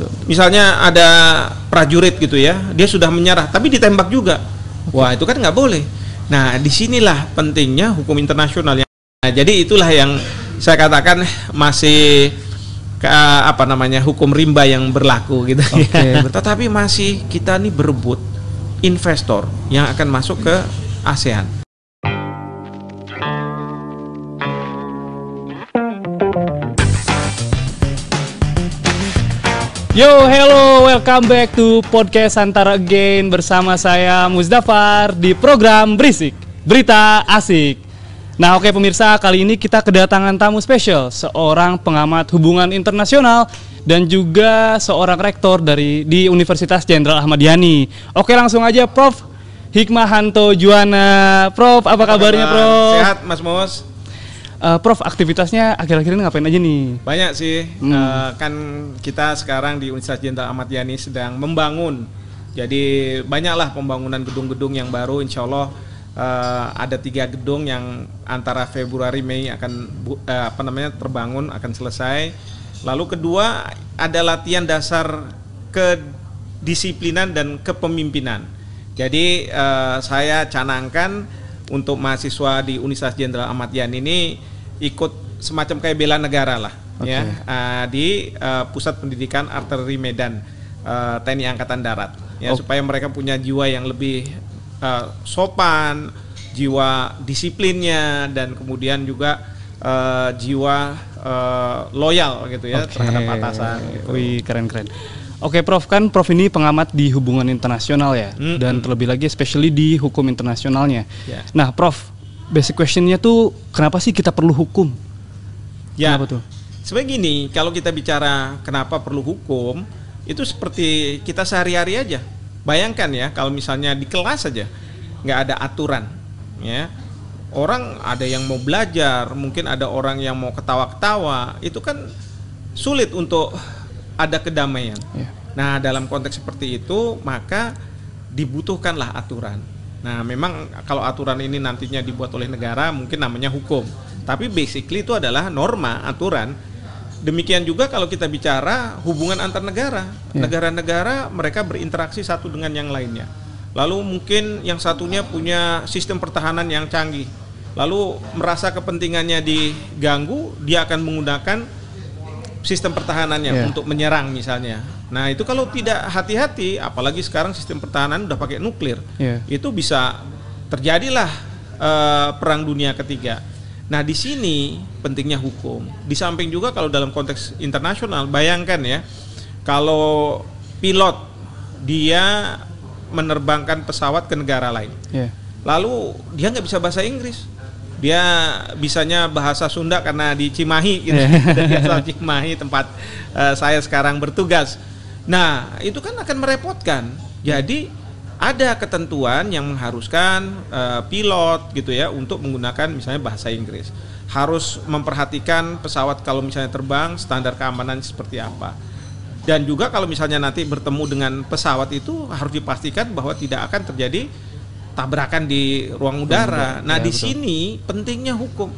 betul. Misalnya ada prajurit gitu ya, dia sudah menyerah, tapi ditembak juga. Wah itu kan nggak boleh. Nah di sinilah pentingnya hukum internasional. yang Nah, jadi itulah yang saya katakan masih ke, apa namanya hukum rimba yang berlaku gitu. Oke, betul. Tetapi masih kita nih berebut investor yang akan masuk ke ASEAN. Yo, hello, welcome back to podcast Antara Again bersama saya Muzdafar di program Berisik, Berita Asik. Nah, oke pemirsa, kali ini kita kedatangan tamu spesial, seorang pengamat hubungan internasional dan juga seorang rektor dari di Universitas Jenderal Ahmad Yani. Oke, langsung aja Prof. Hikmahanto Juwana. Prof, apa kabarnya, Prof? Sehat Mas Mos? Eh, Prof, aktivitasnya akhir-akhir ini ngapain aja nih? Banyak sih. Hmm. Eh, kan kita sekarang di Universitas Jenderal Ahmad Yani sedang membangun. Jadi banyaklah pembangunan gedung-gedung yang baru. Insya Allah eh, ada tiga gedung yang antara Februari Mei akan bu- eh, apa namanya terbangun akan selesai. Lalu kedua ada latihan dasar kedisiplinan dan kepemimpinan. Jadi eh, saya canangkan untuk mahasiswa di Universitas Jenderal Ahmad Yani ini ikut semacam kayak bela negara lah Oke. ya eh, di eh, pusat pendidikan artileri Medan eh, TNI Angkatan Darat ya Oh. supaya mereka punya jiwa yang lebih eh, sopan, jiwa disiplinnya dan kemudian juga eh, jiwa eh, loyal gitu ya Oke. terhadap atasan gitu. Wih, keren-keren. Oke, Prof, kan Prof ini pengamat di hubungan internasional ya, Mm-mm. dan terlebih lagi especially di hukum internasionalnya. Ya. Nah, Prof, basic questionnya tuh kenapa sih kita perlu hukum? Ya. Kenapa tuh? Sebenarnya gini, kalau kita bicara kenapa perlu hukum, itu seperti kita sehari-hari aja. Bayangkan ya, kalau misalnya di kelas aja nggak ada aturan, ya orang ada yang mau belajar, mungkin ada orang yang mau ketawa-ketawa, itu kan sulit untuk ada kedamaian. Ya. Nah, dalam konteks seperti itu, maka dibutuhkanlah aturan. Nah, memang kalau aturan ini nantinya dibuat oleh negara, mungkin namanya hukum. Tapi basically itu adalah norma, aturan. Demikian juga kalau kita bicara hubungan antar negara. Ya. Negara-negara mereka berinteraksi satu dengan yang lainnya. Lalu mungkin yang satunya punya sistem pertahanan yang canggih. Lalu merasa kepentingannya diganggu, dia akan menggunakan sistem pertahanannya Ya. untuk menyerang misalnya. Nah itu kalau tidak hati-hati, apalagi sekarang sistem pertahanan udah pakai nuklir, Ya. itu bisa terjadilah eh, perang dunia ketiga. Nah di sini pentingnya hukum. Di samping juga kalau dalam konteks internasional, bayangkan ya, kalau pilot dia menerbangkan pesawat ke negara lain, Ya. lalu dia nggak bisa bahasa Inggris dia bisanya bahasa Sunda karena di Cimahi gitu. Dari asal Cimahi tempat eh, saya sekarang bertugas. Nah itu kan akan merepotkan. Jadi ada ketentuan yang mengharuskan eh, pilot gitu ya untuk menggunakan misalnya bahasa Inggris. Harus memperhatikan pesawat kalau misalnya terbang standar keamanan seperti apa. Dan juga kalau misalnya nanti bertemu dengan pesawat itu harus dipastikan bahwa tidak akan terjadi tabrakan di ruang udara. Nah, ya, di betul. sini pentingnya hukum.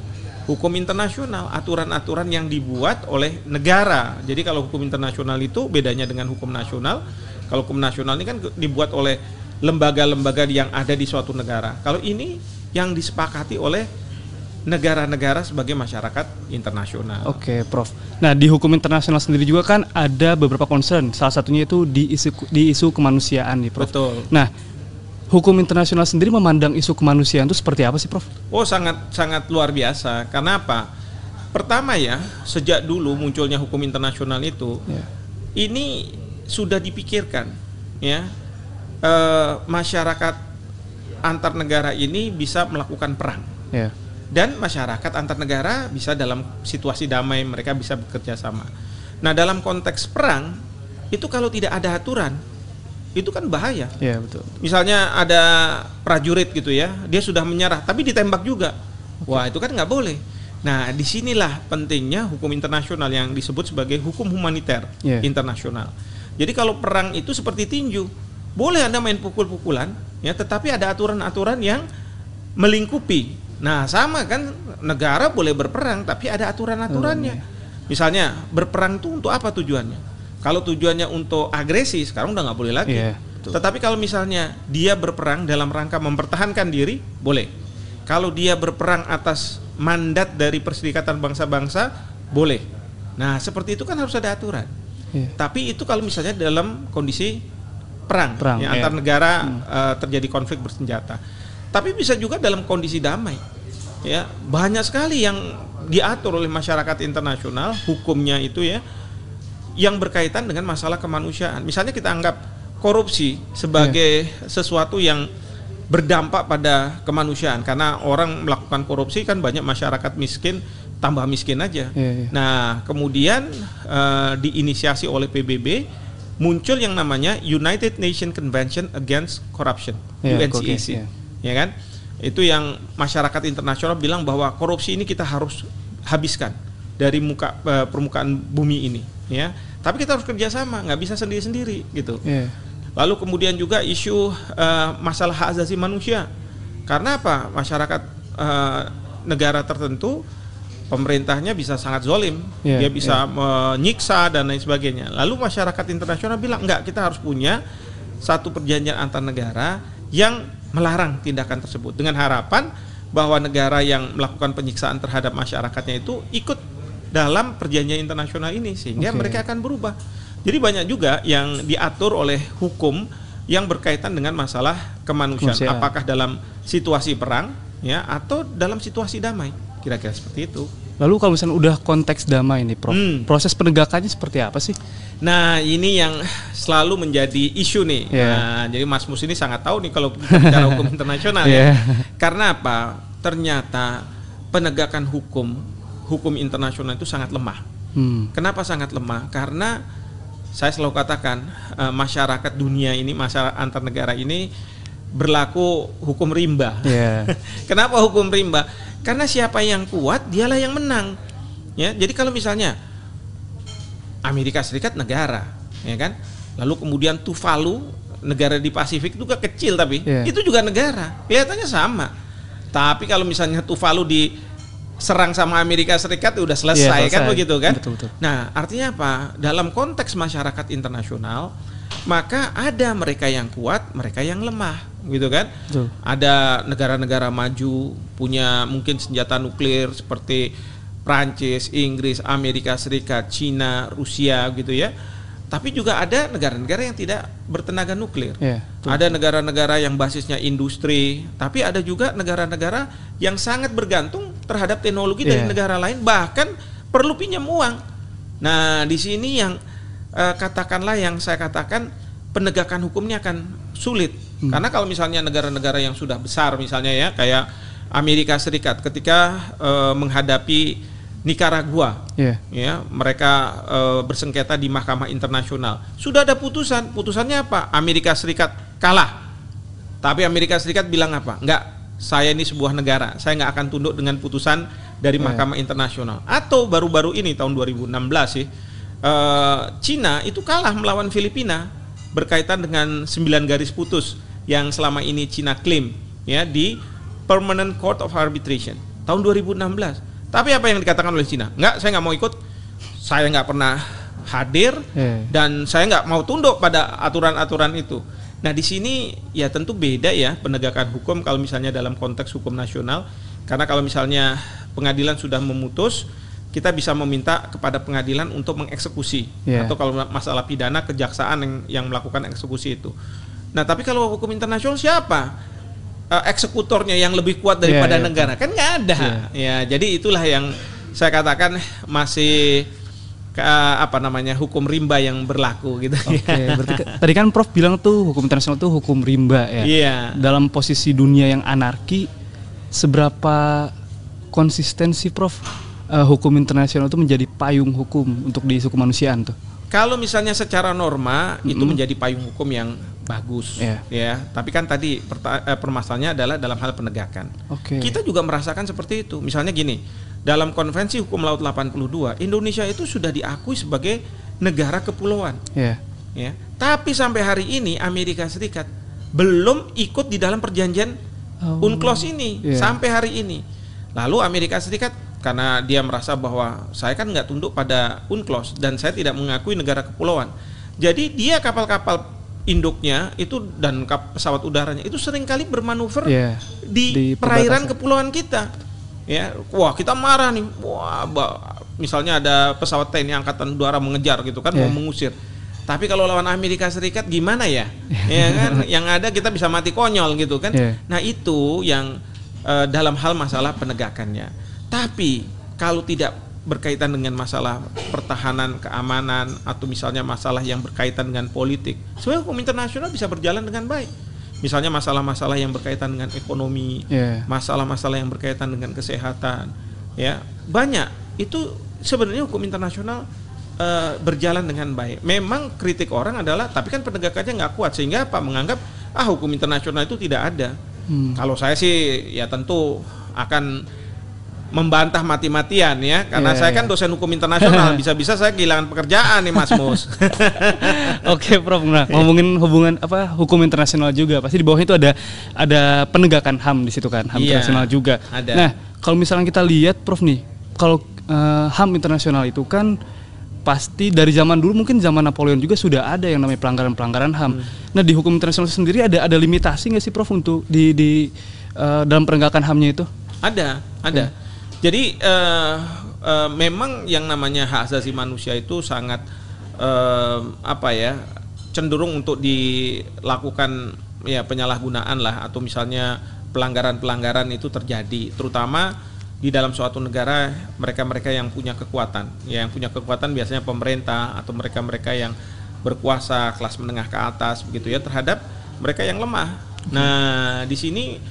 Hukum internasional, aturan-aturan yang dibuat oleh negara. Jadi kalau hukum internasional itu bedanya dengan hukum nasional. Kalau hukum nasional ini kan dibuat oleh lembaga-lembaga yang ada di suatu negara. Kalau ini yang disepakati oleh negara-negara sebagai masyarakat internasional. Oke, Prof. Nah, di hukum internasional sendiri juga kan ada beberapa concern. Salah satunya itu di isu di isu kemanusiaan nih, Prof. Betul. Nah, hukum internasional sendiri memandang isu kemanusiaan itu seperti apa sih, Prof? Oh sangat sangat luar biasa. Karena apa? Pertama ya, sejak dulu munculnya hukum internasional itu, Ya. ini sudah dipikirkan, ya Eh, masyarakat antar negara ini bisa melakukan perang Ya. dan masyarakat antar negara bisa dalam situasi damai mereka bisa bekerja sama. Nah dalam konteks perang itu kalau tidak ada aturan itu kan bahaya. Ya, betul. Misalnya ada prajurit gitu ya, dia sudah menyerah, tapi ditembak juga. Wah itu kan nggak boleh. Nah di sinilah pentingnya hukum internasional yang disebut sebagai hukum humaniter Yeah. internasional. Jadi kalau perang itu seperti tinju, boleh anda main pukul-pukulan, ya, tetapi ada aturan-aturan yang melingkupi. Nah sama kan negara boleh berperang, tapi ada aturan-aturannya. Oh, iya. Misalnya berperang itu untuk apa tujuannya? Kalau tujuannya untuk agresi, sekarang udah nggak boleh lagi. Iya, betul. Tetapi kalau misalnya dia berperang dalam rangka mempertahankan diri, boleh. Kalau dia berperang atas mandat dari Perserikatan Bangsa-Bangsa, boleh. Nah, seperti itu kan harus ada aturan. Iya. Tapi itu kalau misalnya dalam kondisi perang, Perang, ya, iya. antar negara eh, terjadi konflik bersenjata. Tapi bisa juga dalam kondisi damai. Ya, banyak sekali yang diatur oleh masyarakat internasional hukumnya itu ya yang berkaitan dengan masalah kemanusiaan. Misalnya kita anggap korupsi sebagai sesuatu yang berdampak pada kemanusiaan karena orang melakukan korupsi kan banyak masyarakat miskin tambah miskin aja. Iya, iya. Nah, kemudian eh, diinisiasi oleh PBB muncul yang namanya United Nations Convention Against Corruption UNCEC, oke, iya. ya kan? Itu yang masyarakat internasional bilang bahwa korupsi ini kita harus habiskan dari muka eh, permukaan bumi ini, ya. Tapi kita harus kerjasama, nggak bisa sendiri-sendiri gitu. Iya. Lalu kemudian juga isu eh, masalah hak asasi manusia. Karena apa? Masyarakat eh, negara tertentu pemerintahnya bisa sangat zolim, Iya, dia bisa menyiksa dan lain sebagainya. Lalu masyarakat internasional bilang enggak, kita harus punya satu perjanjian antar negara yang melarang tindakan tersebut dengan harapan bahwa negara yang melakukan penyiksaan terhadap masyarakatnya itu ikut dalam perjanjian internasional ini sehingga Oke. mereka akan berubah. Jadi banyak juga yang diatur oleh hukum yang berkaitan dengan masalah kemanusiaan, apakah dalam situasi perang ya atau dalam situasi damai. Kira-kira seperti itu. Lalu kalau misalnya udah konteks damai nih, Prof. Hmm. Proses penegakannya seperti apa sih? Nah, ini yang selalu menjadi isu nih. Iya. Nah, jadi Mas Mus ini sangat tahu nih kalau bicara hukum internasional Iya. ya. Karena apa? Ternyata penegakan hukum hukum internasional itu sangat lemah. Hmm. Kenapa sangat lemah? Karena saya selalu katakan eh, masyarakat dunia ini, masyarakat antar negara ini berlaku hukum rimba. Iya. Kenapa hukum rimba? Karena siapa yang kuat dialah yang menang. Ya, jadi kalau misalnya Amerika Serikat negara, ya kan? Lalu kemudian Tuvalu negara di Pasifik juga kecil tapi Iya. itu juga negara. Kelihatannya sama. Tapi kalau misalnya Tuvalu diserang sama Amerika Serikat udah selesai, Iya, kan selesai. begitu kan? Betul, betul. Nah, artinya apa? Dalam konteks masyarakat internasional, maka ada mereka yang kuat, mereka yang lemah, gitu kan? Betul. Ada negara-negara maju punya mungkin senjata nuklir seperti Prancis, Inggris, Amerika Serikat, Cina, Rusia gitu ya. Tapi juga ada negara-negara yang tidak bertenaga nuklir. Iya, betul. Ada negara-negara yang basisnya industri, tapi ada juga negara-negara yang sangat bergantung terhadap teknologi dari Iya. negara lain, bahkan perlu pinjam uang. Nah, di sini yang eh, katakanlah yang saya katakan penegakan hukumnya akan sulit, Hmm. karena kalau misalnya negara-negara yang sudah besar, misalnya ya kayak Amerika Serikat, ketika eh, menghadapi Nicaragua, Iya. ya mereka eh, bersengketa di Mahkamah Internasional. Sudah ada putusan, putusannya apa? Amerika Serikat kalah. Tapi Amerika Serikat bilang apa? Enggak, saya ini sebuah negara, saya nggak akan tunduk dengan putusan dari Iya. Mahkamah Internasional. Atau baru-baru ini tahun 2016 sih, eh, Cina itu kalah melawan Filipina berkaitan dengan 9 garis putus yang selama ini Cina klaim ya di Permanent Court of Arbitration tahun 2016. Tapi apa yang dikatakan oleh Cina? Enggak, saya nggak mau ikut. Saya nggak pernah hadir Iya. dan saya nggak mau tunduk pada aturan-aturan itu. Nah di sini ya tentu beda ya penegakan hukum kalau misalnya dalam konteks hukum nasional karena kalau misalnya pengadilan sudah memutus kita bisa meminta kepada pengadilan untuk mengeksekusi Iya. atau kalau masalah pidana kejaksaan yang yang melakukan eksekusi itu. Nah tapi kalau hukum internasional siapa? Eh, eksekutornya yang lebih kuat daripada Iya, iya, negara kan nggak ada. Ya jadi itulah yang saya katakan masih ke- apa namanya hukum rimba yang berlaku gitu. Oke, berarti ke- tadi kan Prof bilang tuh hukum internasional tuh hukum rimba ya. Iya. Dalam posisi dunia yang anarki, seberapa konsistensi Prof eh, hukum internasional itu menjadi payung hukum untuk di isu kemanusiaan tuh? Kalau misalnya secara norma itu menjadi payung hukum yang bagus, Iya. ya. Tapi kan tadi eh, permasalahannya adalah dalam hal penegakan. Oke. Kita juga merasakan seperti itu. Misalnya gini, dalam Konvensi Hukum Laut 82, Indonesia itu sudah diakui sebagai negara kepulauan, Ya. ya. Tapi sampai hari ini Amerika Serikat belum ikut di dalam perjanjian Oh. UNCLOS ini Iya. sampai hari ini. Lalu Amerika Serikat karena dia merasa bahwa saya kan nggak tunduk pada UNCLOS dan saya tidak mengakui negara kepulauan. Jadi dia kapal-kapal induknya itu dan kap, pesawat udaranya itu sering kali bermanuver Yeah. di, Di perairan perbatasan. kepulauan kita. Ya, wah kita marah nih. Wah, ba- misalnya ada pesawat TNI angkatan udara mengejar gitu kan Yeah. mau mengusir. Tapi kalau lawan Amerika Serikat gimana ya? ya kan yang ada kita bisa mati konyol gitu kan. Yeah. Nah, itu yang eh, dalam hal masalah penegakannya. Tapi kalau tidak berkaitan dengan masalah pertahanan, keamanan atau misalnya masalah yang berkaitan dengan politik, sebenarnya hukum internasional bisa berjalan dengan baik. Misalnya masalah-masalah yang berkaitan dengan ekonomi, Yeah. masalah-masalah yang berkaitan dengan kesehatan, ya banyak itu sebenarnya hukum internasional eh, berjalan dengan baik. Memang kritik orang adalah, tapi kan penegakannya nggak kuat sehingga apa menganggap ah hukum internasional itu tidak ada. Hmm. Kalau saya sih ya tentu akan membantah mati-matian ya karena Iya, saya iya. kan dosen hukum internasional bisa-bisa saya kehilangan pekerjaan nih Mas Mus. Oke, Prof. Nah, ngomongin hubungan apa hukum internasional juga, pasti di bawahnya itu ada ada penegakan HAM di situ kan, HAM Iya, internasional juga. ada. Nah, kalau misalnya kita lihat, Prof nih, kalau eh, HAM internasional itu kan pasti dari zaman dulu mungkin zaman Napoleon juga sudah ada yang namanya pelanggaran-pelanggaran HAM. Hmm. Nah, di hukum internasional sendiri ada ada limitasi nggak sih, Prof, untuk di di eh, dalam penegakan HAM-nya itu? Ada, ada. Jadi eh, eh, memang yang namanya hak asasi manusia itu sangat eh, apa ya cenderung untuk dilakukan ya penyalahgunaan lah atau misalnya pelanggaran-pelanggaran itu terjadi, terutama di dalam suatu negara mereka-mereka yang punya kekuatan, ya, yang punya kekuatan biasanya pemerintah atau mereka-mereka yang berkuasa kelas menengah ke atas begitu ya terhadap mereka yang lemah. Nah, di sini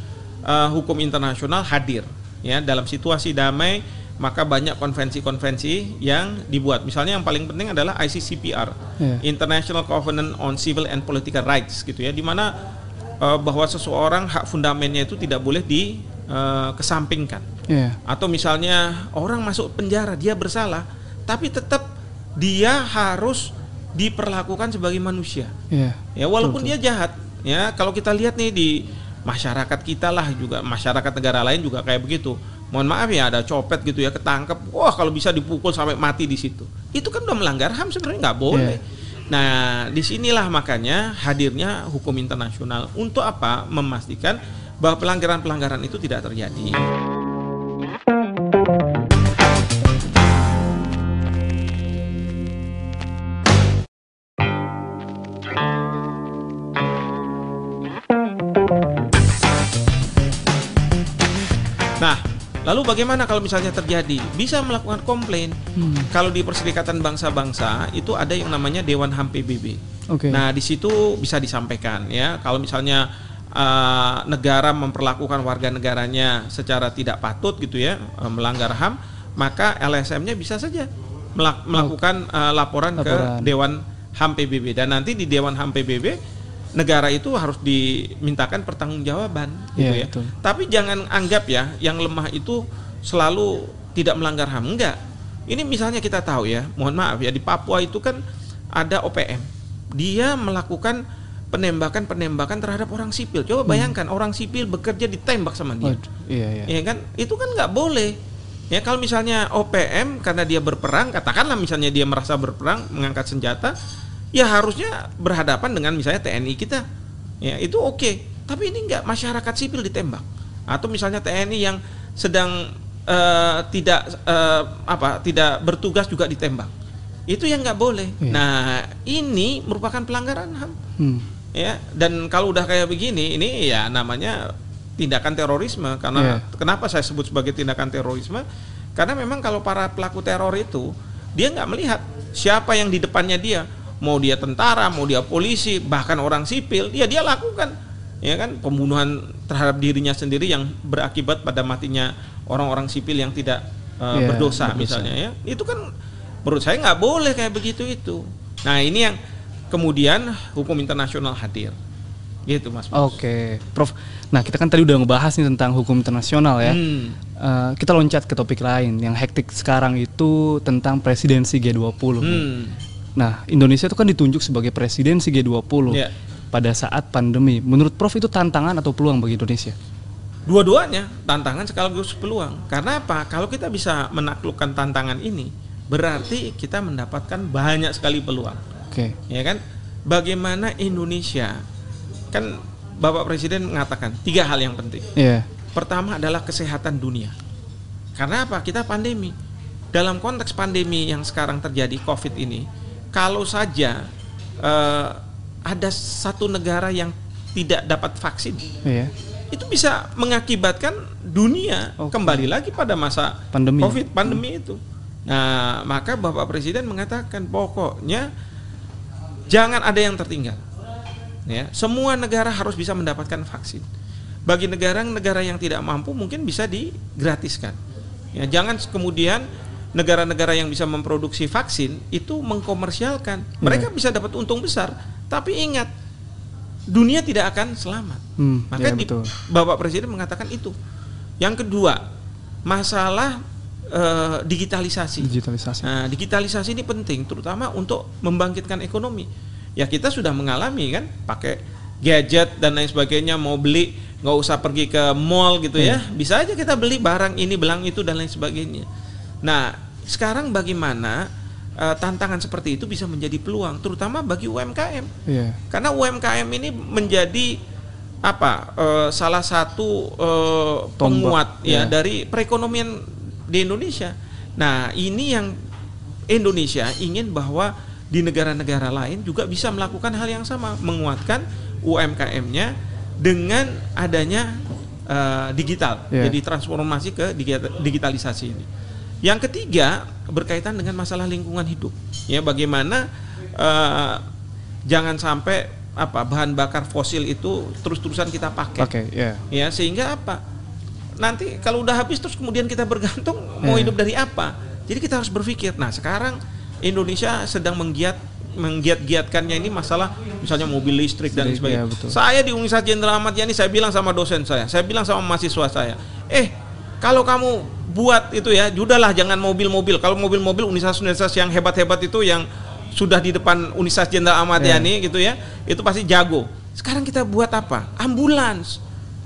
eh, hukum internasional hadir ya dalam situasi damai maka banyak konvensi-konvensi yang dibuat. Misalnya yang paling penting adalah ICCPR, Iya. International Covenant on Civil and Political Rights gitu ya, di mana eh, bahwa seseorang hak fundamennya itu tidak boleh dikesampingkan. Iya. Atau misalnya orang masuk penjara, dia bersalah, tapi tetap dia harus diperlakukan sebagai manusia. Iya. Ya walaupun dia jahat, ya kalau kita lihat nih di masyarakat kita lah juga masyarakat negara lain juga kayak begitu. Mohon maaf ya ada copet gitu ya ketangkep, wah kalau bisa dipukul sampai mati di situ. Itu kan udah melanggar HAM sebenarnya nggak boleh. Nah di sinilah makanya hadirnya hukum internasional untuk apa? Memastikan bahwa pelanggaran-pelanggaran itu tidak terjadi. Bagaimana kalau misalnya terjadi? Bisa melakukan komplain. Hmm. Kalau di Perserikatan Bangsa-Bangsa itu ada yang namanya Dewan HAM PBB. Oke. Nah, di situ bisa disampaikan ya, kalau misalnya uh, negara memperlakukan warga negaranya secara tidak patut gitu ya, uh, melanggar HAM, maka LSM-nya bisa saja melak- melakukan uh, laporan, Laporan. ke Dewan HAM PBB dan nanti di Dewan HAM PBB negara itu harus dimintakan pertanggungjawaban gitu Iya, ya. betul. Tapi jangan anggap ya yang lemah itu selalu tidak melanggar HAM. Enggak. Ini misalnya kita tahu ya, mohon maaf ya di Papua itu kan ada OPM. Dia melakukan penembakan-penembakan terhadap orang sipil. Coba bayangkan orang sipil bekerja ditembak sama dia. Waduh, iya iya. Ya kan? Itu kan nggak boleh. Ya kalau misalnya OPM karena dia berperang, katakanlah misalnya dia merasa berperang mengangkat senjata, ya harusnya berhadapan dengan misalnya TNI kita. Ya itu oke. Tapi ini nggak masyarakat sipil ditembak. Atau misalnya TNI yang sedang eh, tidak eh, apa tidak bertugas juga ditembak. Itu yang nggak boleh. Iya. Nah ini merupakan pelanggaran HAM Hmm. ya dan kalau udah kayak begini ini ya namanya tindakan terorisme karena Iya. kenapa saya sebut sebagai tindakan terorisme karena memang kalau para pelaku teror itu dia nggak melihat siapa yang di depannya dia mau dia tentara mau dia polisi bahkan orang sipil ya dia lakukan ya kan pembunuhan terhadap dirinya sendiri yang berakibat pada matinya orang-orang sipil yang tidak uh, Iya, berdosa, berdosa. misalnya ya itu kan menurut saya nggak boleh kayak begitu itu nah ini yang kemudian hukum internasional hadir gitu mas Oke, Prof. Nah, kita kan tadi udah ngebahas nih tentang hukum internasional ya. Hmm. Eh, kita loncat ke topik lain yang hektik sekarang itu tentang presidensi G20. nih. Nah, Indonesia itu kan ditunjuk sebagai presidensi G20 Iya. pada saat pandemi. Menurut Prof itu tantangan atau peluang bagi Indonesia? dua-duanya tantangan sekaligus peluang. Karena apa? Kalau kita bisa menaklukkan tantangan ini, berarti kita mendapatkan banyak sekali peluang. Oke. Ya kan? Bagaimana Indonesia kan Bapak Presiden mengatakan tiga hal yang penting. Iya. Pertama adalah kesehatan dunia. Karena apa? Kita pandemi. Dalam konteks pandemi yang sekarang terjadi COVID ini, kalau saja eh, ada satu negara yang tidak dapat vaksin, Iya. itu bisa mengakibatkan dunia Oke. kembali lagi pada masa Pandemi. COVID pandemi itu. Nah, maka Bapak Presiden mengatakan pokoknya jangan ada yang tertinggal. Ya, semua negara harus bisa mendapatkan vaksin. Bagi negara-negara yang tidak mampu mungkin bisa digratiskan. Ya, jangan kemudian negara-negara yang bisa memproduksi vaksin itu mengkomersialkan. Mereka bisa dapat untung besar, tapi ingat dunia tidak akan selamat. Hmm, Maka ya, di- betul. Bapak Presiden mengatakan itu. Yang kedua, masalah eh, digitalisasi. Digitalisasi. Nah, digitalisasi ini penting, terutama untuk membangkitkan ekonomi. Ya kita sudah mengalami kan, pakai gadget dan lain sebagainya, mau beli nggak usah pergi ke mall gitu ya, bisa aja kita beli barang ini, belang itu dan lain sebagainya. Nah, sekarang bagaimana eh, tantangan seperti itu bisa menjadi peluang, terutama bagi UMKM. Iya. Karena UMKM ini menjadi apa eh, salah satu Tombak, penguat ya ya. dari perekonomian di Indonesia. Nah ini yang Indonesia ingin bahwa di negara-negara lain juga bisa melakukan hal yang sama, menguatkan UMKM-nya dengan adanya eh, digital, Ya. jadi transformasi ke digi- digitalisasi ini. Yang ketiga berkaitan dengan masalah lingkungan hidup, ya bagaimana eh, jangan sampai apa bahan bakar fosil itu terus-terusan kita pakai, Oke, ya. ya sehingga apa nanti kalau udah habis terus kemudian kita bergantung mau Ya. hidup dari apa? Jadi kita harus berpikir. Nah sekarang Indonesia sedang menggiat menggiat-giatkannya ini masalah misalnya mobil listrik dan Listrik, sebagainya. ya, betul. Saya di Universitas Jenderal Ahmad Yani saya bilang sama dosen saya, saya bilang sama mahasiswa saya, eh kalau kamu buat itu ya, judahlah jangan mobil-mobil. Kalau mobil-mobil universitas-universitas yang hebat-hebat itu yang sudah di depan Universitas Jenderal Ahmad Ya. Yani gitu ya, itu pasti jago. Sekarang kita buat apa? Ambulans.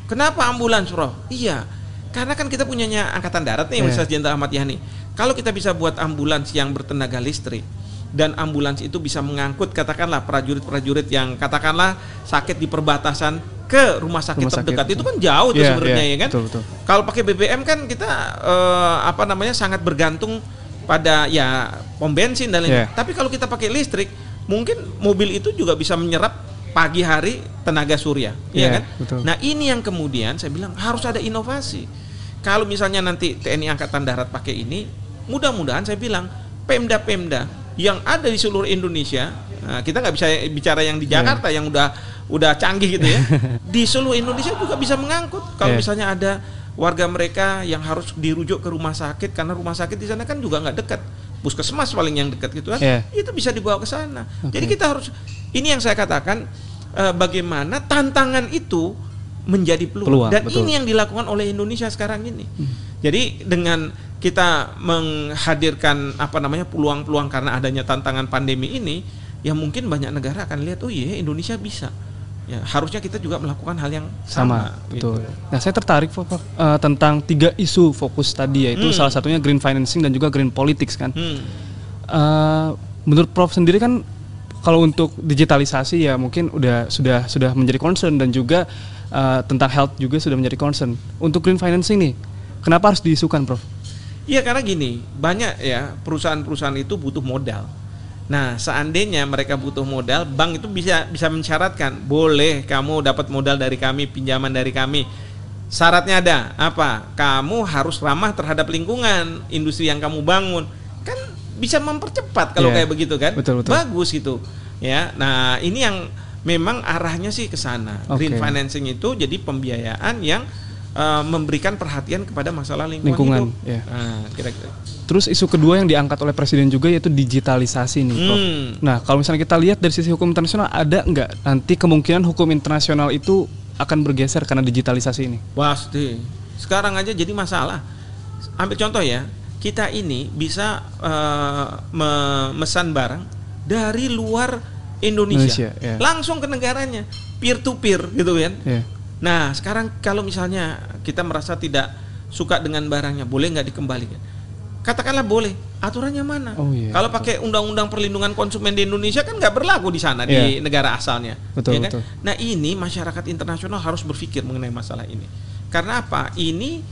Kenapa ambulans, Bro? Iya. Karena kan kita punyanya angkatan darat nih Ya. Universitas Jenderal Ahmad Yani. Kalau kita bisa buat ambulans yang bertenaga listrik dan ambulans itu bisa mengangkut katakanlah prajurit-prajurit yang katakanlah sakit di perbatasan ke rumah sakit Rumah sakit. terdekat itu kan jauh tuh Iya, sebenarnya iya, ya kan. betul, betul. Kalau pakai BBM kan kita eh, apa namanya sangat bergantung pada ya pom bensin dan lain. Iya. Tapi kalau kita pakai listrik, mungkin mobil itu juga bisa menyerap pagi hari tenaga surya, ya Iya, kan? betul. Nah, ini yang kemudian saya bilang harus ada inovasi. Kalau misalnya nanti TNI Angkatan Darat pakai ini, mudah-mudahan saya bilang Pemda-pemda yang ada di seluruh Indonesia, nah, kita nggak bisa bicara yang di Iya. Jakarta yang udah udah canggih gitu ya. di seluruh Indonesia juga bisa mengangkut. Kalau Iya. misalnya ada warga mereka yang harus dirujuk ke rumah sakit karena rumah sakit di sana kan juga nggak dekat. Puskesmas paling yang dekat gitu kan. Iya. Itu bisa dibawa ke sana. Oke. Jadi kita harus ini yang saya katakan eh, bagaimana tantangan itu menjadi peluang, Peluang, dan betul. ini yang dilakukan oleh Indonesia sekarang ini. Jadi dengan kita menghadirkan apa namanya peluang-peluang karena adanya tantangan pandemi ini, ya mungkin banyak negara akan lihat oh iya Indonesia bisa. Ya, harusnya kita juga melakukan hal yang sama, sama, betul. gitu. Nah, saya tertarik eh, tentang tiga isu fokus tadi yaitu Hmm. salah satunya green financing dan juga green politics kan. Hmm. Eh, menurut Prof sendiri kan kalau untuk digitalisasi ya mungkin udah sudah sudah menjadi concern dan juga eh, tentang health juga sudah menjadi concern. Untuk green financing nih, kenapa harus diisukan, Prof? Iya karena gini, banyak ya perusahaan-perusahaan itu butuh modal. Nah, seandainya mereka butuh modal, bank itu bisa bisa mensyaratkan, boleh kamu dapat modal dari kami, pinjaman dari kami. Syaratnya ada apa? Kamu harus ramah terhadap lingkungan, industri yang kamu bangun. Kan bisa mempercepat kalau Iya, kayak begitu kan? betul, betul. Bagus gitu. Ya. Nah, ini yang memang arahnya sih ke sana. Green Oke. financing itu jadi pembiayaan yang eh, memberikan perhatian kepada masalah lingkungan, Lingkungan, hidup. ya. Nah, kira-kira. Terus isu kedua yang diangkat oleh presiden juga yaitu digitalisasi nih, Prof. Hmm. Nah, kalau misalnya kita lihat dari sisi hukum internasional ada nggak nanti kemungkinan hukum internasional itu akan bergeser karena digitalisasi ini? Pasti. Sekarang aja jadi masalah. Ambil contoh ya, kita ini bisa eh, memesan barang dari luar Indonesia, Indonesia, ya. langsung ke negaranya, peer to peer gitu kan. Ya. Nah, sekarang kalau misalnya kita merasa tidak suka dengan barangnya, boleh nggak dikembalikan? Katakanlah boleh, aturannya mana? Oh, iya, kalau pakai undang-undang perlindungan konsumen di Indonesia kan nggak berlaku di sana di Iya. negara asalnya. Betul, ya kan? betul. Nah ini masyarakat internasional harus berpikir mengenai masalah ini. Karena apa? Ini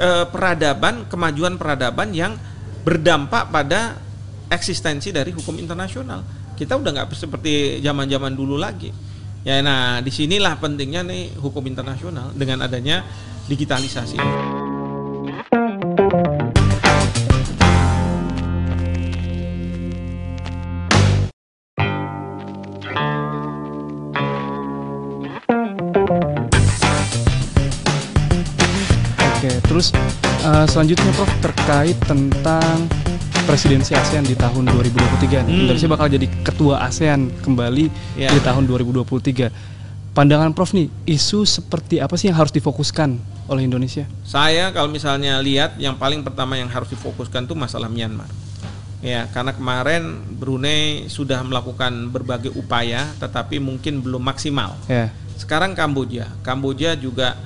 eh, peradaban, kemajuan peradaban yang berdampak pada eksistensi dari hukum internasional. Kita udah nggak seperti zaman-zaman dulu lagi. Ya, nah di sinilah pentingnya nih hukum internasional dengan adanya digitalisasi. Oke, terus eh, selanjutnya Prof terkait tentang presidensi ASEAN di tahun 2023. Hmm. Indonesia bakal jadi ketua ASEAN kembali Ya. di tahun 2023. Pandangan Prof nih, isu seperti apa sih yang harus difokuskan oleh Indonesia? Saya kalau misalnya lihat yang paling pertama yang harus difokuskan itu masalah Myanmar. Ya, karena kemarin Brunei sudah melakukan berbagai upaya tetapi mungkin belum maksimal. Ya, Sekarang Kamboja, Kamboja juga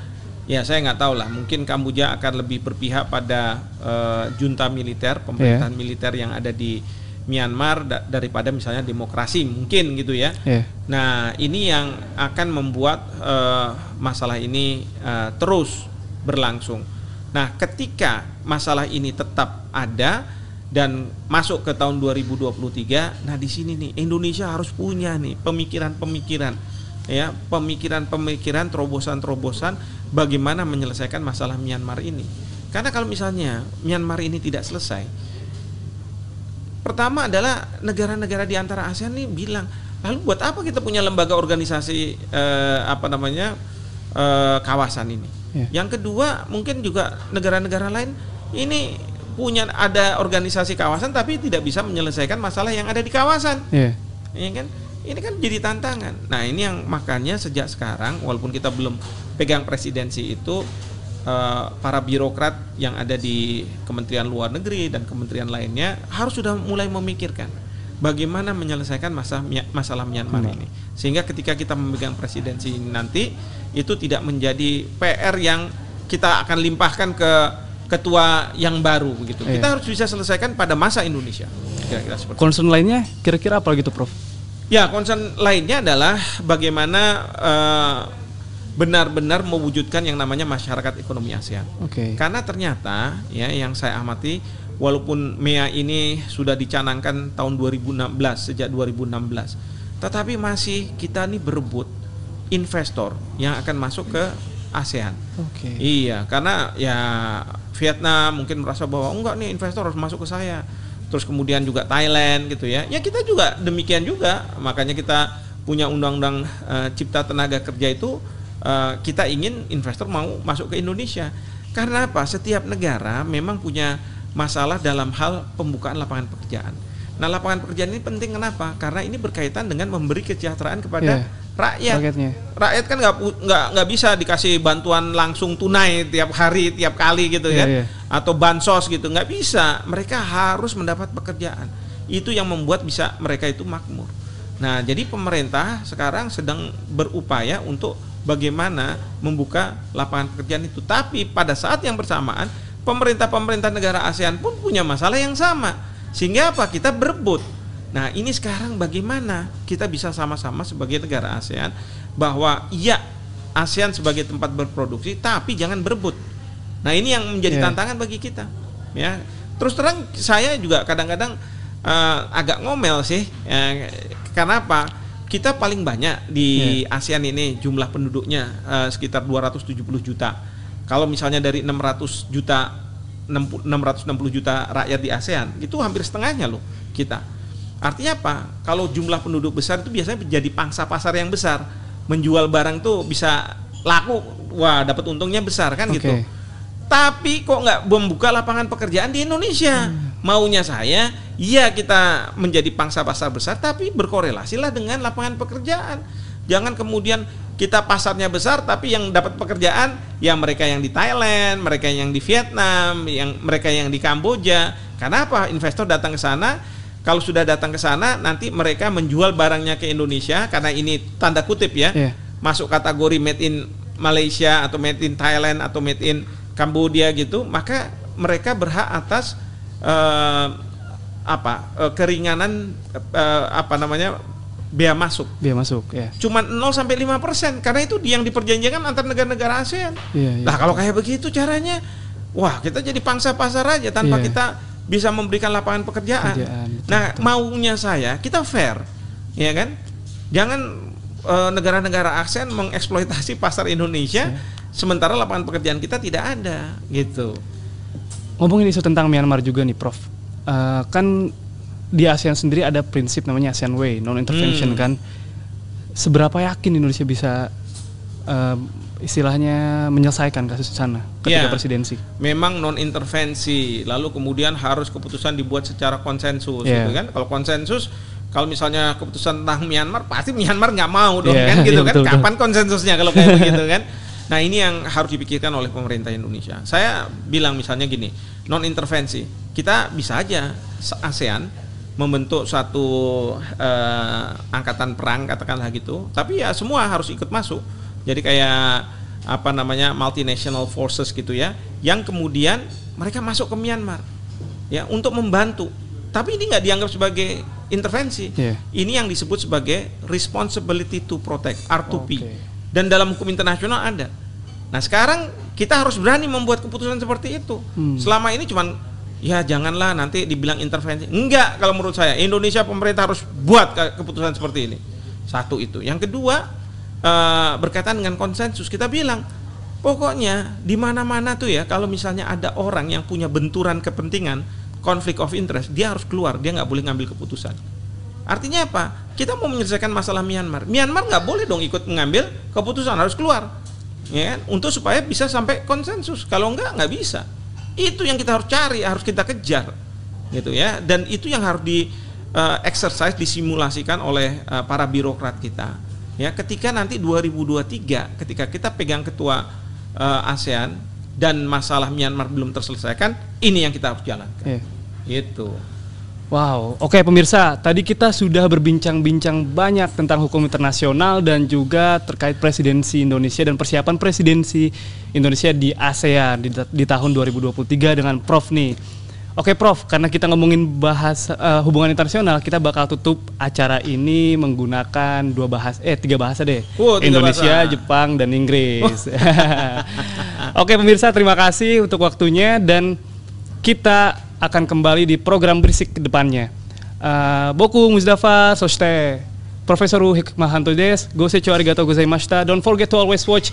ya saya nggak tahu lah, mungkin Kamboja akan lebih berpihak pada eh, junta militer, pemerintahan militer yang ada di Myanmar da- daripada misalnya demokrasi mungkin gitu ya. ya, Nah, ini yang akan membuat eh, masalah ini eh, terus berlangsung. Nah, ketika masalah ini tetap ada dan masuk ke tahun 2023, nah di sini nih Indonesia harus punya nih pemikiran-pemikiran ya, pemikiran-pemikiran terobosan-terobosan bagaimana menyelesaikan masalah Myanmar ini. Karena kalau misalnya Myanmar ini tidak selesai, Pertama adalah negara-negara di antara ASEAN ini bilang, lalu buat apa kita punya lembaga organisasi eh, apa namanya eh, kawasan ini? Ya. Yang kedua mungkin juga negara-negara lain ini punya ada organisasi kawasan tapi tidak bisa menyelesaikan masalah yang ada di kawasan, ya, ya kan? Ini kan jadi tantangan. Nah ini yang makanya sejak sekarang walaupun kita belum pegang presidensi itu eh, para birokrat yang ada di Kementerian Luar Negeri dan kementerian lainnya harus sudah mulai memikirkan bagaimana menyelesaikan masalah masalah Myanmar ini sehingga ketika kita memegang presidensi nanti itu tidak menjadi PR yang kita akan limpahkan ke ketua yang baru begitu Iya. kita harus bisa selesaikan pada masa Indonesia kira-kira seperti itu. concern lainnya kira-kira apa gitu Prof? Ya, concern lainnya adalah bagaimana eh, benar-benar mewujudkan yang namanya masyarakat ekonomi ASEAN. Oke, Karena ternyata ya yang saya amati walaupun MEA ini sudah dicanangkan tahun 2016 sejak 2016, tetapi masih kita nih berebut investor yang akan masuk ke ASEAN. oke, Iya, karena ya Vietnam mungkin merasa bahwa enggak nih investor harus masuk ke saya. Terus kemudian juga Thailand gitu ya. Ya kita juga demikian juga. Makanya kita punya undang-undang eh, cipta tenaga kerja itu eh, kita ingin investor mau masuk ke Indonesia. Karena apa? Setiap negara memang punya masalah dalam hal pembukaan lapangan pekerjaan. Nah, lapangan pekerjaan ini penting kenapa? Karena ini berkaitan dengan memberi kesejahteraan kepada Iya. Rakyat. Targetnya. rakyat kan nggak nggak nggak bisa dikasih bantuan langsung tunai tiap hari tiap kali gitu Iya, kan. iya. atau bansos gitu. Nggak bisa. Mereka harus mendapat pekerjaan. Itu yang membuat bisa mereka itu makmur. Nah jadi pemerintah sekarang sedang berupaya untuk bagaimana membuka lapangan pekerjaan itu. Tapi pada saat yang bersamaan pemerintah-pemerintah negara ASEAN pun punya masalah yang sama. Sehingga apa? Kita berebut Nah, ini sekarang bagaimana kita bisa sama-sama sebagai negara ASEAN bahwa iya ASEAN sebagai tempat berproduksi tapi jangan berebut. Nah, ini yang menjadi Iya. tantangan bagi kita. Ya. Terus terang saya juga kadang-kadang eh, agak ngomel sih. Eh, karena apa? Kita paling banyak di ASEAN ini jumlah penduduknya eh, sekitar 270 juta. Kalau misalnya dari 600 juta 60 660 juta rakyat di ASEAN, itu hampir setengahnya loh kita. Artinya apa? Kalau jumlah penduduk besar itu biasanya menjadi pangsa pasar yang besar. Menjual barang tuh bisa laku, wah dapat untungnya besar kan Oke. gitu. Tapi kok nggak membuka lapangan pekerjaan di Indonesia? Maunya saya, iya kita menjadi pangsa pasar besar, tapi berkorelasilah dengan lapangan pekerjaan. Jangan kemudian kita pasarnya besar, tapi yang dapat pekerjaan ya mereka yang di Thailand, mereka yang di Vietnam, yang mereka yang di Kamboja. Karena apa? Investor datang ke sana, kalau sudah datang ke sana, nanti mereka menjual barangnya ke Indonesia karena ini tanda kutip ya Iya. masuk kategori made in Malaysia atau made in Thailand atau made in Kambodia gitu, maka mereka berhak atas uh, apa uh, keringanan uh, apa namanya biaya masuk. Biaya masuk, ya. Cuma 0 sampai 5 persen, karena itu yang diperjanjikan antar negara-negara ASEAN. Iya, iya. Nah kalau kayak begitu caranya, wah kita jadi pangsa pasar aja tanpa Iya. kita bisa memberikan lapangan pekerjaan. Pekerjaan, nah betul. maunya saya kita fair, ya kan? Jangan eh, negara-negara ASEAN mengeksploitasi pasar Indonesia, Iya. sementara lapangan pekerjaan kita tidak ada, gitu. Ngomongin isu tentang Myanmar juga nih, Prof. Eh, kan di ASEAN sendiri ada prinsip namanya ASEAN Way, non intervention Hmm. kan. Seberapa yakin Indonesia bisa eh, istilahnya menyelesaikan kasus di sana ketika Iya. presidensi? memang non intervensi lalu kemudian harus keputusan dibuat secara konsensus Iya. gitu kan kalau konsensus kalau misalnya keputusan tentang Myanmar pasti Myanmar nggak mau dong Iya, kan gitu iya, kan betul, betul. kapan konsensusnya kalau kayak begitu kan nah ini yang harus dipikirkan oleh pemerintah Indonesia saya bilang misalnya gini non intervensi kita bisa aja se- ASEAN membentuk satu eh, angkatan perang katakanlah gitu tapi ya semua harus ikut masuk jadi kayak apa namanya multinational forces gitu ya yang kemudian mereka masuk ke Myanmar ya untuk membantu. Tapi ini nggak dianggap sebagai intervensi. Iya. ini yang disebut sebagai responsibility to protect R2P Oke. dan dalam hukum internasional ada. Nah sekarang kita harus berani membuat keputusan seperti itu. Hmm. selama ini cuman ya janganlah nanti dibilang intervensi. Enggak kalau menurut saya. Indonesia pemerintah harus buat ke- keputusan seperti ini. Satu itu. Yang kedua eh, berkaitan dengan konsensus kita bilang pokoknya di mana-mana tuh ya kalau misalnya ada orang yang punya benturan kepentingan konflik of interest dia harus keluar dia nggak boleh ngambil keputusan. Artinya apa? Kita mau menyelesaikan masalah Myanmar. Myanmar nggak boleh dong ikut mengambil keputusan harus keluar. Ya kan? untuk supaya bisa sampai konsensus. Kalau enggak nggak bisa. Itu yang kita harus cari harus kita kejar. Gitu ya. Dan itu yang harus di eh, exercise disimulasikan oleh eh, para birokrat kita ya ketika nanti 2023 ketika kita pegang ketua eh, ASEAN dan masalah Myanmar belum terselesaikan ini yang kita harus jalankan Iya. itu Wow, oke pemirsa, tadi kita sudah berbincang-bincang banyak tentang hukum internasional dan juga terkait presidensi Indonesia dan persiapan presidensi Indonesia di ASEAN di, di tahun 2023 dengan Prof nih. Oke Prof, karena kita ngomongin bahasa eh, hubungan internasional, kita bakal tutup acara ini menggunakan dua bahasa, eh tiga bahasa deh, Oh, tiga Indonesia, bahasa. Jepang dan Inggris. Oke pemirsa, terima kasih untuk waktunya dan kita akan kembali di program berisik ke depannya. Uh, Boku Mustafa Soste, Profesor Hikmahanto des, gosecho arigatou gozaimashita. Don't forget to always watch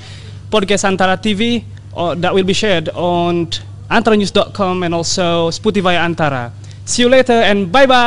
podcast Antara TV uh, that will be shared on antaranews.com and also Spotify Antara. See you later and bye bye.